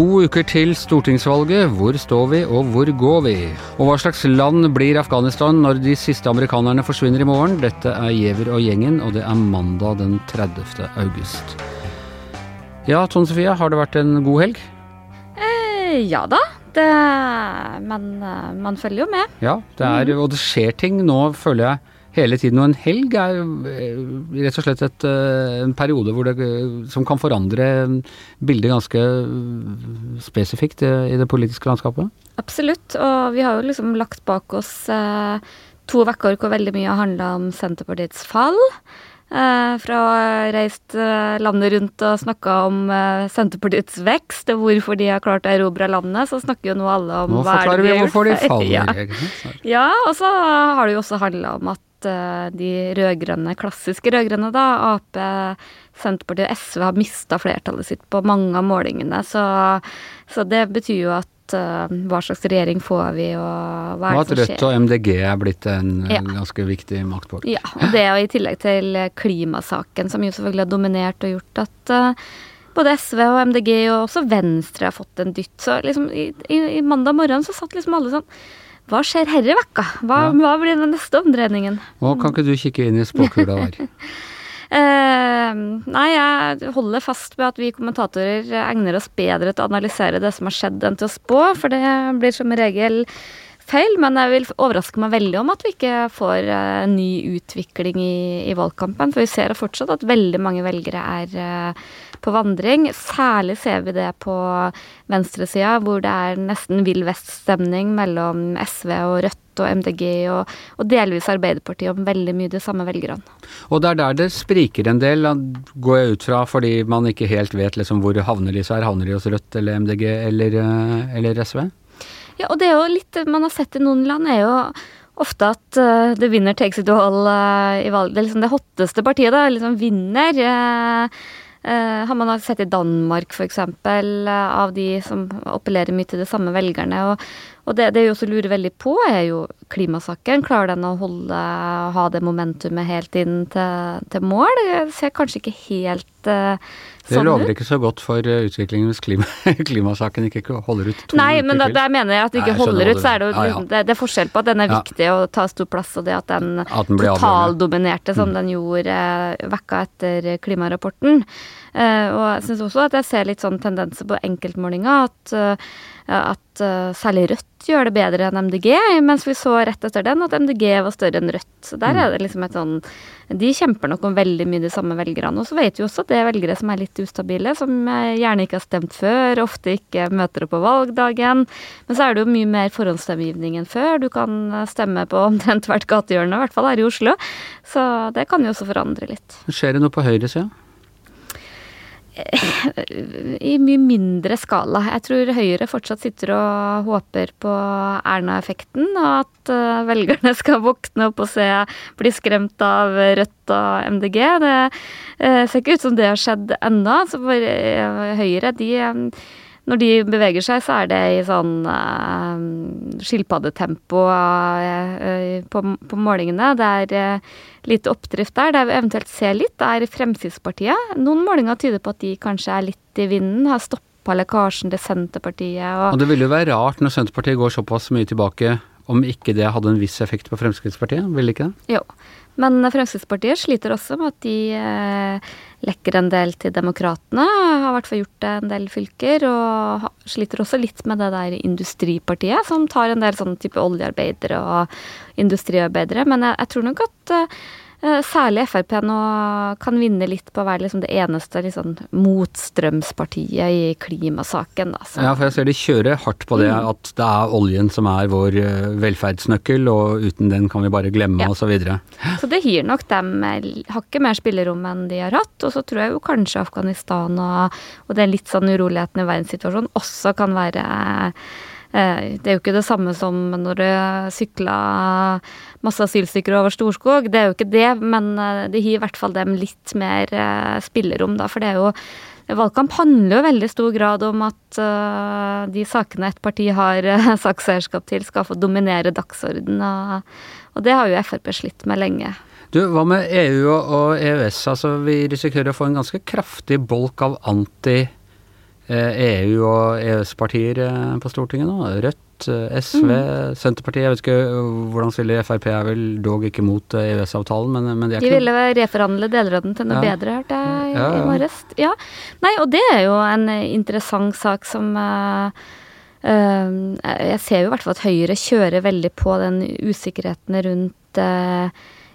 To uker til stortingsvalget. Hvor står vi, og hvor går vi? Og hva slags land blir Afghanistan når de siste amerikanerne forsvinner i morgen? Dette er Giæver og gjengen, og det er mandag den 30. august. Ja, Tone Sofie, har det vært en god helg? Eh, ja da. Det, men eh, man følger jo med. Ja, det er, og det skjer ting nå, føler jeg hele tiden. Og en helg er eh, rett og slett et, eh, en periode det, som kan forandre bildet ganske spesifikt i det politiske landskapet. Absolutt, og vi har jo liksom lagt bak oss eh, to uker hvor veldig mye har handla om Senterpartiets fall. Eh, fra å ha reist eh, landet rundt og snakka om eh, Senterpartiets vekst og hvorfor de har klart å erobre landet, så snakker jo nå alle om nå hva er det vi har gjort. Nå forklarer vi hvorfor de faller. Ja. ja, og så har det jo også handla om at de rød-grønne, klassiske rød-grønne, da, Ap, Senterpartiet og SV har mista flertallet sitt på mange av målingene. Så, så det betyr jo at uh, hva slags regjering får vi, og hva er det som skjer. Og at Rødt og MDG er blitt en ja. ganske viktig maktpol. Ja, og det og i tillegg til klimasaken, som jo selvfølgelig har dominert og gjort at både SV og MDG og også Venstre har fått en dytt. Så liksom i, i, i mandag morgen så satt liksom alle sånn hva skjer herre vekka? Hva, ja. hva, blir den neste omdreiningen? Nå kan ikke du kikke inn i spåkula der? Uh, nei, jeg holder fast ved at vi kommentatorer egner oss bedre til å analysere det som har skjedd, enn til å spå, for det blir som regel feil. Men jeg vil overraske meg veldig om at vi ikke får uh, ny utvikling i, i, valgkampen. For vi ser fortsatt at veldig mange velgere er uh, på vandring. Særlig ser vi det på venstresida, hvor det er nesten vill vest-stemning mellom SV og Rødt og MDG og, og, delvis Arbeiderpartiet om veldig mye de samme velgerne. Og det er der det spriker en del, går jeg ut fra, fordi man ikke helt vet liksom hvor havner de her. Havner de hos Rødt eller MDG eller, eh, eller SV? Ja, og det er jo litt man har sett i noen land, er jo ofte at uh, det vinner takes it all uh, i valg. Det er liksom det hotteste partiet, da. Liksom vinner. Uh, har man sett i Danmark, f.eks., uh, av de som appellerer mye til de samme velgerne. Og, og det, det jeg også lurer veldig på, er jo klimasaken. Klarer den å holde, ha det momentumet helt inn til, til mål? Det ser kanskje ikke helt uh, det sånn lover ikke så godt for utviklingen hvis klima, klimasaken ikke holder ut to Nei, men da, der mener jeg at den ikke Nei, holder ut, så er det, ja, ja. det, det, er forskjell på at den er viktig og å ta stor plass, og det at den, at den totaldominerte som mm. den gjorde vekka etter klimarapporten. Uh, og jeg syns også at jeg ser litt sånn tendenser på enkeltmålinger, at uh, at uh, særlig Rødt gjør det bedre enn MDG, mens vi så rett etter den at MDG var større enn Rødt. Så der mm. er det liksom et sånn De kjemper nok om veldig mye de samme velgerne. Og så vet vi også at det er velgere som er litt ustabile, som eh, gjerne ikke har stemt før, ofte ikke møter opp på valgdagen. Men så er det jo mye mer forhåndsstemmegivning enn før. Du kan eh, stemme på omtrent hvert gatehjørne, i hvert fall her i Oslo. Så det kan jo også forandre litt. Skjer det noe på høyresida? i mye mindre skala. Jeg tror Høyre fortsatt sitter og håper på Erna-effekten, og at uh, velgerne skal våkne opp og se, bli skremt av Rødt og MDG. Det uh, ser ikke ut som det har skjedd ennå. Uh, Høyre, de når de beveger seg, så er det i sånn skilpaddetempo på, på, målingene. Det er lite oppdrift der. Der vi eventuelt ser litt, er Fremskrittspartiet. Noen målinger tyder på at de kanskje er litt i vinden. Har stoppa lekkasjen til Senterpartiet. Og, og det ville jo være rart når Senterpartiet går såpass mye tilbake, om ikke det hadde en viss effekt på Fremskrittspartiet? Ville ikke det? Jo. Men Fremskrittspartiet sliter også med at de eh, lekker en del til Demokratene. Har i hvert fall gjort det en del fylker. Og sliter også litt med det der Industripartiet, som tar en del sånne type oljearbeidere og industriarbeidere. Men jeg, jeg tror nok at eh, særlig Frp nå kan vinne litt på å være liksom det eneste liksom, motstrømspartiet i klimasaken. Da, ja, for jeg ser de kjører hardt på det mm. at det er oljen som er vår eh, velferdsnøkkel, og uten den kan vi bare glemme, ja. osv. Så, videre. så det gir nok dem hakket mer spillerom enn de har hatt. Og så tror jeg jo kanskje Afghanistan og, og den litt sånn uroligheten i verdenssituasjonen også kan være Eh, det er jo ikke det samme som når du sykla masse asylstykker over Storskog. Det er jo ikke det, men eh, det gir i hvert fall dem litt mer eh, spillerom, da. For det er jo Valgkamp handler jo i veldig stor grad om at de sakene et parti har sakseierskap til, skal få dominere dagsordenen. Og, det har jo Frp slitt med lenge. Du, Hva med EU og EØS? Altså, Vi risikerer å få en ganske kraftig bolk av anti EU- og EØS-partier på Stortinget nå. Rødt, SV, mm. Senterpartiet. Jeg vet ikke hvordan stiller Frp er vel dog ikke mot EØS-avtalen, men, men, de er ikke De ville reforhandle deler av den til noe ja. bedre, hørte jeg ja, ja. i morges. Ja. Nei, og det er jo en interessant sak som uh, uh, jeg ser jo i hvert fall at Høyre kjører veldig på den usikkerheten rundt EØS. Eh,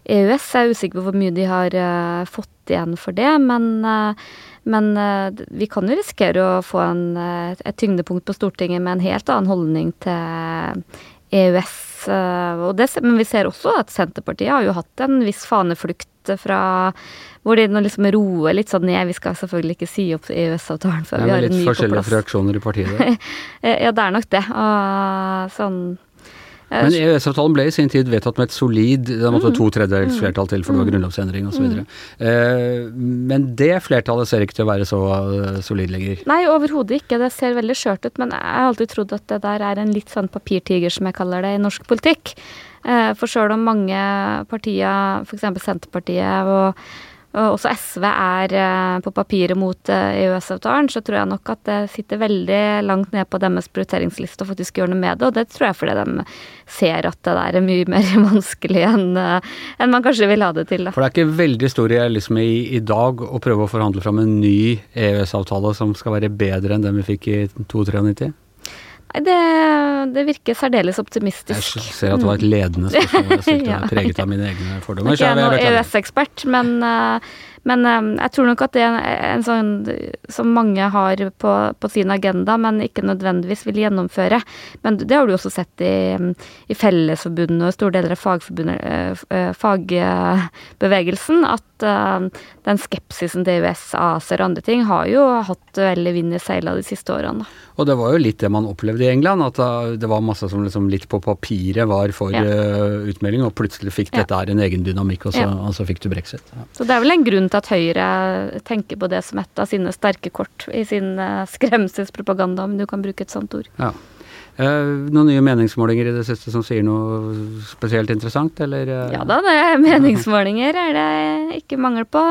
e jeg er usikker på hvor mye de har eh, fått igjen for det, men, eh, men vi kan jo risikere å få en, et tyngdepunkt på Stortinget med en helt annen holdning til EØS. Det, men vi ser også at Senterpartiet har jo hatt en viss faneflukt fra hvor de nå liksom roer litt sånn ned. Vi skal selvfølgelig ikke si opp EØS-avtalen før vi har en ny på plass. Det er litt forskjellige reaksjoner i partiet? ja, det er nok det. Og sånn men EØS-avtalen ble i sin tid vedtatt med et solid Det måtte mm. to tredjedels flertall til, for det var mm. grunnlovsendring osv. Mm. Eh, men det flertallet ser ikke til å være så uh, solid lenger? Nei, overhodet ikke. Det ser veldig skjørt ut. Men jeg har alltid trodd at det der er en litt sånn papirtiger, som jeg kaller det, i norsk politikk. Eh, for sjøl om mange partier, f.eks. Senterpartiet og også SV er eh, på papiret mot eh, EØS-avtalen, så tror jeg nok at det sitter veldig langt ned på deres prioriteringsliste å faktisk gjøre noe med det. Og det tror jeg fordi de ser at det der er mye mer vanskelig enn, eh, enn man kanskje vil ha det til. Da. For det er ikke veldig stor realisme i, i dag å prøve å forhandle fram en ny EØS-avtale som skal være bedre enn den vi fikk i 92? Det, det virker særdeles optimistisk. Jeg ser at det var et ledende spørsmål. Jeg ja. preget av mine egne fordommer. Ikke jeg er noen EØS-ekspert, men uh, men um, jeg tror nok at det er en, sånn som mange har på, på, sin agenda, men ikke nødvendigvis vil gjennomføre. Men det har du også sett i, i Fellesforbundet og store deler av fagbevegelsen, at uh, den skepsisen til EØS, ACER og andre ting har jo hatt veldig vind i seila de siste årene. Og det var jo litt det man opplevde i England, at det var masse som liksom litt på papiret var for ja. utmelding, og plutselig fikk dette her en egen dynamikk, og så, ja. og så fikk du brexit. Ja. Så det er vel en grunn til at Høyre tenker på det som et av sine sterke kort i sin eh, skremselspropaganda, om du kan bruke et sånt ord. Ja. Eh, noen nye meningsmålinger i det siste som sier noe spesielt interessant, eller? Eh? Ja da, det er meningsmålinger er det ikke mangel på.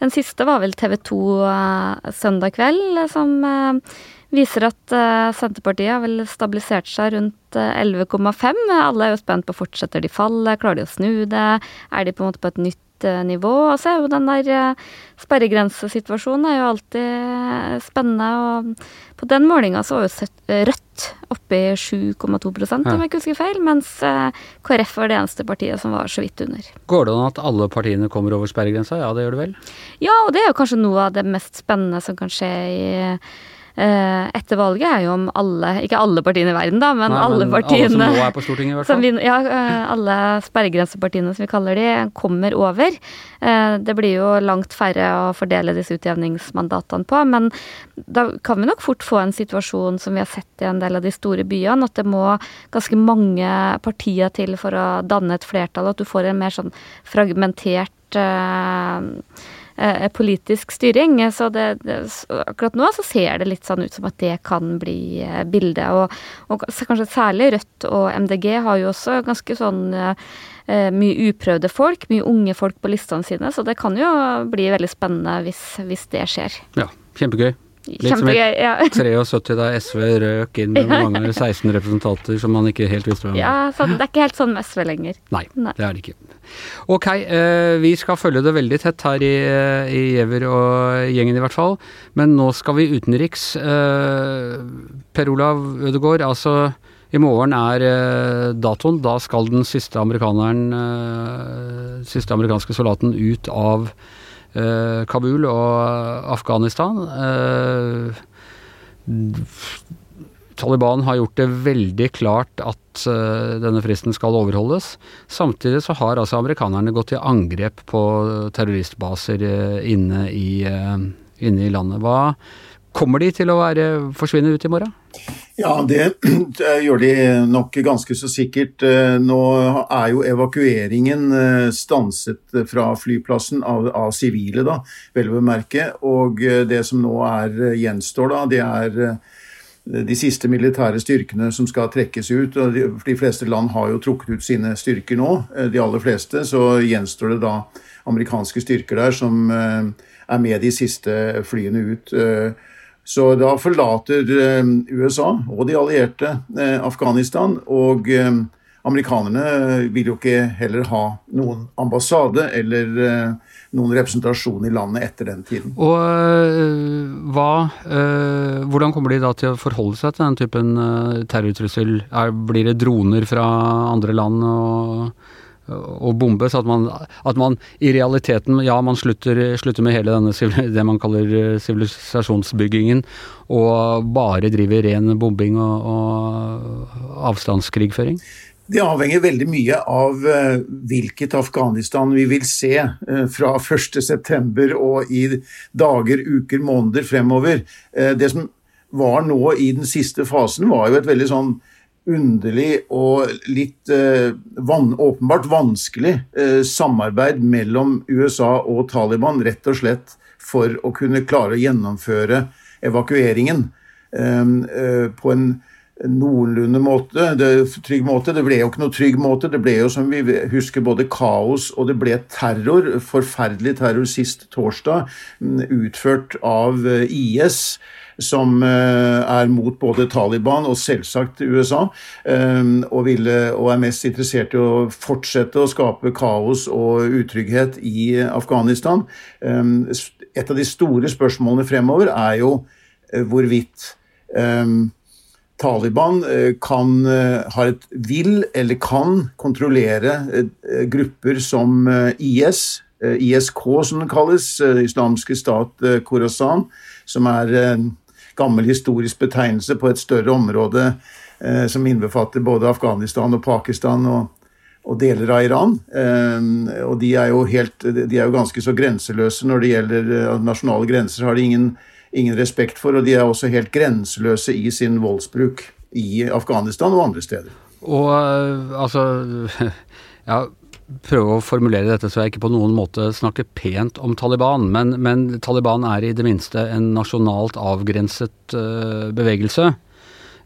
Den siste var vel TV 2 søndag kveld, som viser at Senterpartiet har vel stabilisert seg rundt 11,5. Alle er jo spent på fortsetter de fallet, klarer de å snu det, er de på en måte på et nytt nivå. Og så er jo den der eh, sperregrensesituasjonen er jo alltid eh, spennende. Og på den målinga så var jo eh, Rødt oppe i 7,2% om jeg ikke husker feil, mens KrF var det eneste partiet som var så vidt under. Går det an at alle partiene kommer over sperregrensa? Ja, det gjør det vel? Ja, og det er jo kanskje noe av det mest spennende som kan skje i Eh, etter valget er jo om alle, ikke alle partiene i verden, da, men, Nei, alle men partiene Alle som nå er på Stortinget, i hvert fall. Vi, ja, eh, alle sperregrensepartiene, som vi kaller de, kommer over. Eh, det blir jo langt færre å fordele disse utjevningsmandatene på, men da kan vi nok fort få en situasjon som vi har sett i en del av de store byene, at det må ganske mange partier til for å danne et flertall, at du får en mer sånn fragmentert eh, politisk styring. Så det, det, akkurat nå så ser det litt sånn ut som at det kan bli eh, bildet. Og, og, kanskje særlig Rødt og MDG har jo også ganske sånn eh, mye uprøvde folk, mye unge folk på listene sine, så det kan jo bli veldig spennende hvis, hvis det skjer. Ja, kjempegøy. Litt som ja. 73 da SV røk inn med mange ganger 16 representanter som man ikke helt visste hvem var. Ja, så det er ikke helt sånn med SV lenger. Nei, Nei. det er det ikke. Ok, eh, vi skal følge det veldig tett her i, eh, i Giæver og gjengen i hvert fall. Men nå skal vi utenriks. Eh, per Olav Ødegaard, altså i morgen er datoen. Da skal den siste amerikaneren, siste amerikanske soldaten ut av Kabul og Afghanistan. Taliban har gjort det veldig klart at uh, denne fristen skal overholdes. Samtidig så har altså amerikanerne gått til angrep på terroristbaser inne, i, inne, i, landet. Hva Kommer de til å være, forsvinne ut i morgen? Ja, det gjør de nok ganske så sikkert. Nå er jo evakueringen stanset fra flyplassen av sivile, da, vel å bemerke. Og det som nå er gjenstår, da, det er de siste militære styrkene som skal trekkes ut. og de, fleste land har jo trukket ut sine styrker nå, eh, de aller fleste. Så gjenstår det da amerikanske styrker der som eh, er med de siste flyene ut. Eh, Så da forlater USA og de allierte Afghanistan. og amerikanerne vil jo ikke heller ha noen ambassade eller noen representasjon i landet etter den tiden. Og hva Hvordan kommer de da til å forholde seg til den typen terrortrussel? Er, blir det droner fra andre land og, og bombe, at man, at man, i realiteten Ja, man slutter, slutter med hele denne det man kaller sivilisasjonsbyggingen, og bare driver ren bombing og, og avstandskrigføring? Det avhenger veldig mye av eh, hvilket Afghanistan vi vil se eh, fra 1.9. og i dager, uker, måneder fremover. Eh, det som var nå i den siste fasen, var jo et veldig sånn underlig og litt van, åpenbart vanskelig samarbeid mellom USA og Taliban, rett og slett for å kunne klare å gjennomføre evakueringen på en noenlunde måte, det, trygg måte. Det ble jo ikke noe trygg måte. Det ble jo, som vi husker, både kaos og det ble terror. Forferdelig terror sist torsdag, mm, utført av eh, IS som eh, er mot både Taliban og selvsagt USA, eh, og, ville, og, er mest interessert i å fortsette å skape kaos og utrygghet i Afghanistan. Et av de store spørsmålene fremover er jo hvorvidt Taliban eh, kan, eh, et vil eller kan kontrollere eh, grupper som IS, ISK som det kalles, islamske stat Khorasan, som er gammel historisk betegnelse på et større område som innbefatter både Afghanistan og Pakistan og, og deler av Iran. Og de er, jo helt, de er jo ganske så grenseløse når det gjelder nasjonale grenser. har de ingen ingen respekt for, og de er også helt grenseløse i sin voldsbruk i Afghanistan og andre steder. Og eh, altså ja, prøve å formulere dette så jeg ikke på noen måte snakker pent om Taliban, men, men Taliban er i det minste en nasjonalt avgrenset uh, bevegelse.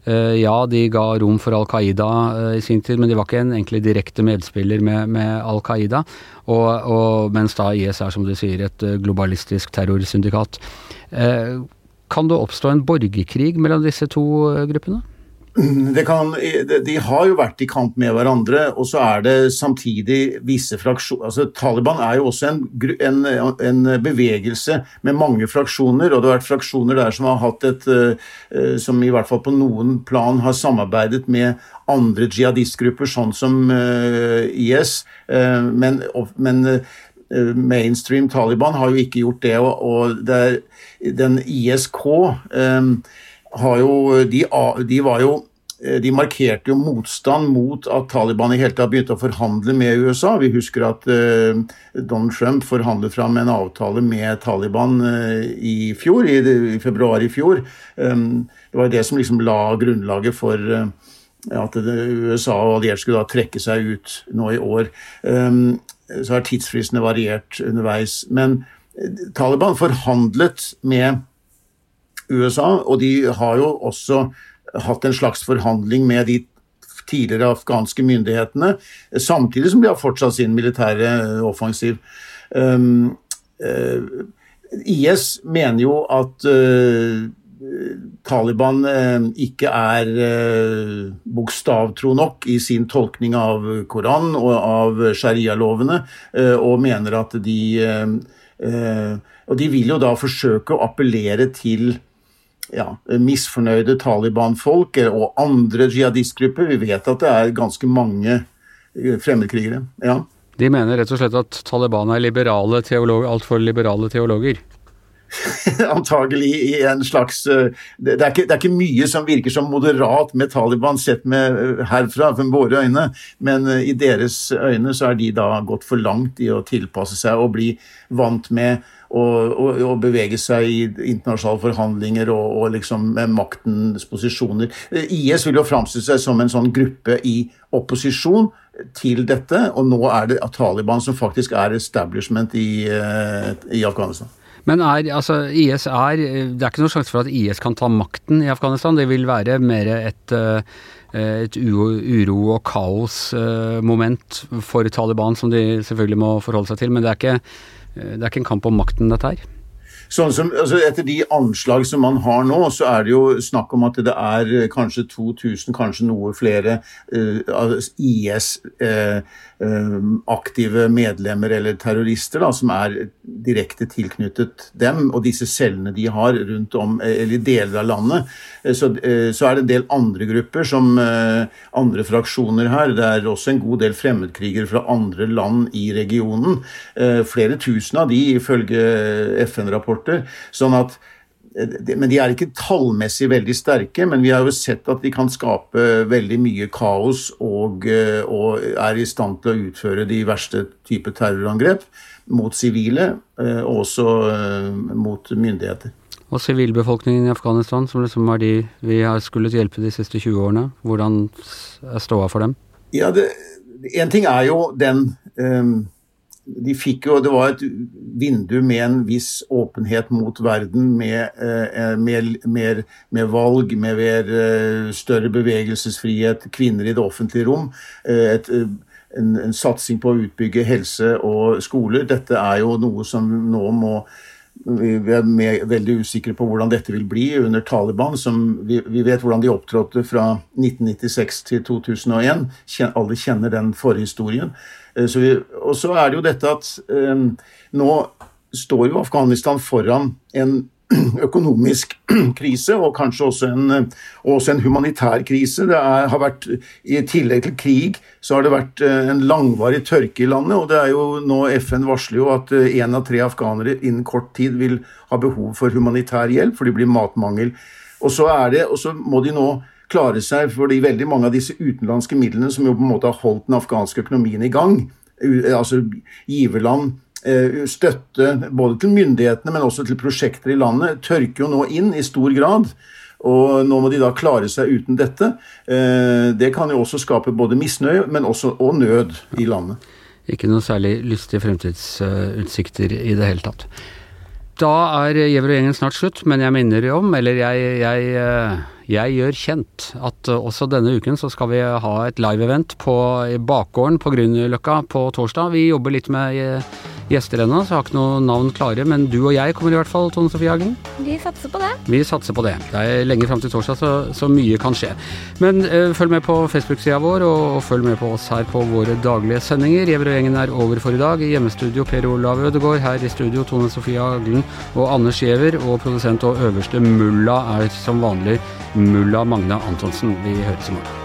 Uh, ja, de ga rom for Al Qaida uh, i sin tid, men de var ikke en egentlig direkte medspiller med, med Al Qaida. Og, og, mens da IS er, som du sier, et globalistisk terrorsyndikat. kan det oppstå en borgerkrig mellom disse to gruppene? Kan, de har jo vært i kamp med hverandre, og så er det samtidig visse fraksjoner altså Taliban er jo også en, en, en, bevegelse med mange fraksjoner, og det har vært fraksjoner der som har hatt et uh, Som i hvert fall på noen plan har samarbeidet med andre jihadistgrupper, sånn som uh, IS, men, men mainstream Taliban har jo ikke gjort det, og, og det er, den ISK har jo de, de, var jo eh, de markerte jo motstand mot at Taliban i hele tatt begynte å forhandle med USA. Vi husker at uh, Donald Trump forhandlet fram en avtale med Taliban uh, i fjor, i, i, februar i fjor. Um, det var det som liksom la grunnlaget for uh, at USA og allierte skulle da trekke seg ut nå i år. Um, så har tidsfristene variert underveis. Men Taliban forhandlet med USA, og de har jo også hatt en slags forhandling med de tidligere afghanske myndighetene, samtidig som de har fortsatt sin militære offensiv. Um, uh, IS mener jo at uh, Taliban uh, ikke er bokstavtro nok i sin tolkning av Koran og av sharia-lovene, og mener at de Og de vil jo da forsøke å appellere til ja, misfornøyde Taliban-folk og andre jihadistgrupper. Vi vet at det er ganske mange eh, fremmedkrigere. Ja. De mener rett og slett at Taliban er liberale teologer, altfor liberale teologer? Antagelig i en slags eh, det er, ikke, det er, ikke, mye som virker som moderat med Taliban sett med eh, herfra, med våre øyne, men i deres øyne så er de da gått for langt i å tilpasse seg og bli vant med å bevege seg i internasjonale forhandlinger og, og liksom maktens posisjoner. IS vil jo framstille seg som en sånn gruppe i opposisjon til dette, og nå er det Taliban som faktisk er establishment i, eh, i Afghanistan. Men er, altså, IS er Det er ikke noen sjanse for at IS kan ta makten i Afghanistan. Det vil være mer et, eh, et uro- og kaosmoment for Taliban, som de selvfølgelig må forholde seg til. Men det er ikke Eh, det er ikke en kamp om makten, dette her? Sånn som, altså Etter de anslag som man har nå, så er det jo snakk om at det er eh, kanskje 2000, kanskje noe flere uh, IS-aktive uh, medlemmer eller terrorister da, som er direkte tilknyttet dem og disse cellene de har rundt om, eller i deler av landet. Så, så, er det en del andre grupper, som andre fraksjoner her. Det er også en god del fremmedkrigere fra andre land i regionen. Flere tusen av de, ifølge FN-rapporter. Sånn at men De er ikke tallmessig veldig sterke, men vi har jo sett at de kan skape veldig mye kaos og, og er i stand til å utføre de verste type terrorangrep mot sivile, og også mot myndigheter. Og sivilbefolkningen i Afghanistan, som liksom er de vi har skullet hjelpe de siste 20 årene, hvordan er ståa for dem? Ja, det, En ting er jo den um, de fikk jo, Det var et vindu med en viss åpenhet mot verden, med, eh, med, med, med valg, med eh, større bevegelsesfrihet, kvinner i det offentlige rom. Eh, et, en, en, satsing på å utbygge helse og skoler. Dette er jo noe som nå må vi er veldig usikre på hvordan dette vil bli under Taliban. som Vi, vi vet hvordan de opptrådte fra 1996 til 2001. Alle kjenner den forhistorien. Eh, og så er det jo dette at um, nå står jo Afghanistan foran en økonomisk krise, og kanskje også en, også en humanitær krise. Det er, har vært, I tillegg til krig så har det vært en langvarig tørke i landet. og det er jo nå FN varsler jo at én av tre afghanere innen kort tid vil ha behov for humanitær hjelp, for det blir matmangel. Og så, er det, og så må de nå klare seg, fordi veldig mange av disse utenlandske midlene som jo på en måte har holdt den afghanske økonomien i gang, altså giverland, eh, støtte både til myndighetene, men også til prosjekter i landet, tørker jo nå inn i stor grad. Og nå må de da klare seg uten dette. Eh, det kan jo også skape både misnøye, men også og nød i landet. Ikke noe særlig lystige fremtidsutsikter i det hele tatt. Da er Gjever og gjengen snart slutt, men jeg minner om, eller jeg, jeg eh, jeg gjør kjent at uh, også denne uken så skal vi ha et live-event på bakgården på Grünerløkka på torsdag. Vi jobber litt med uh, gjester ennå, så jeg har ikke noe navn klare. Men du og jeg kommer i hvert fall, Tone Sofie Hagen. Vi satser på det. Vi satser på det. Det er lenge fram til torsdag, så, så, mye kan skje. Men uh, følg med på Facebook-sida vår, og, og, følg med på oss her på våre daglige sendinger. Gjever og gjengen er over for i dag. I hjemmestudio Per Olav Ødegaard, her i studio Tone Sofie Hagen og Anders Giæver. Og produsent og øverste mulla er som vanlig mulla Magne Antonsen. Vi høres i morgen.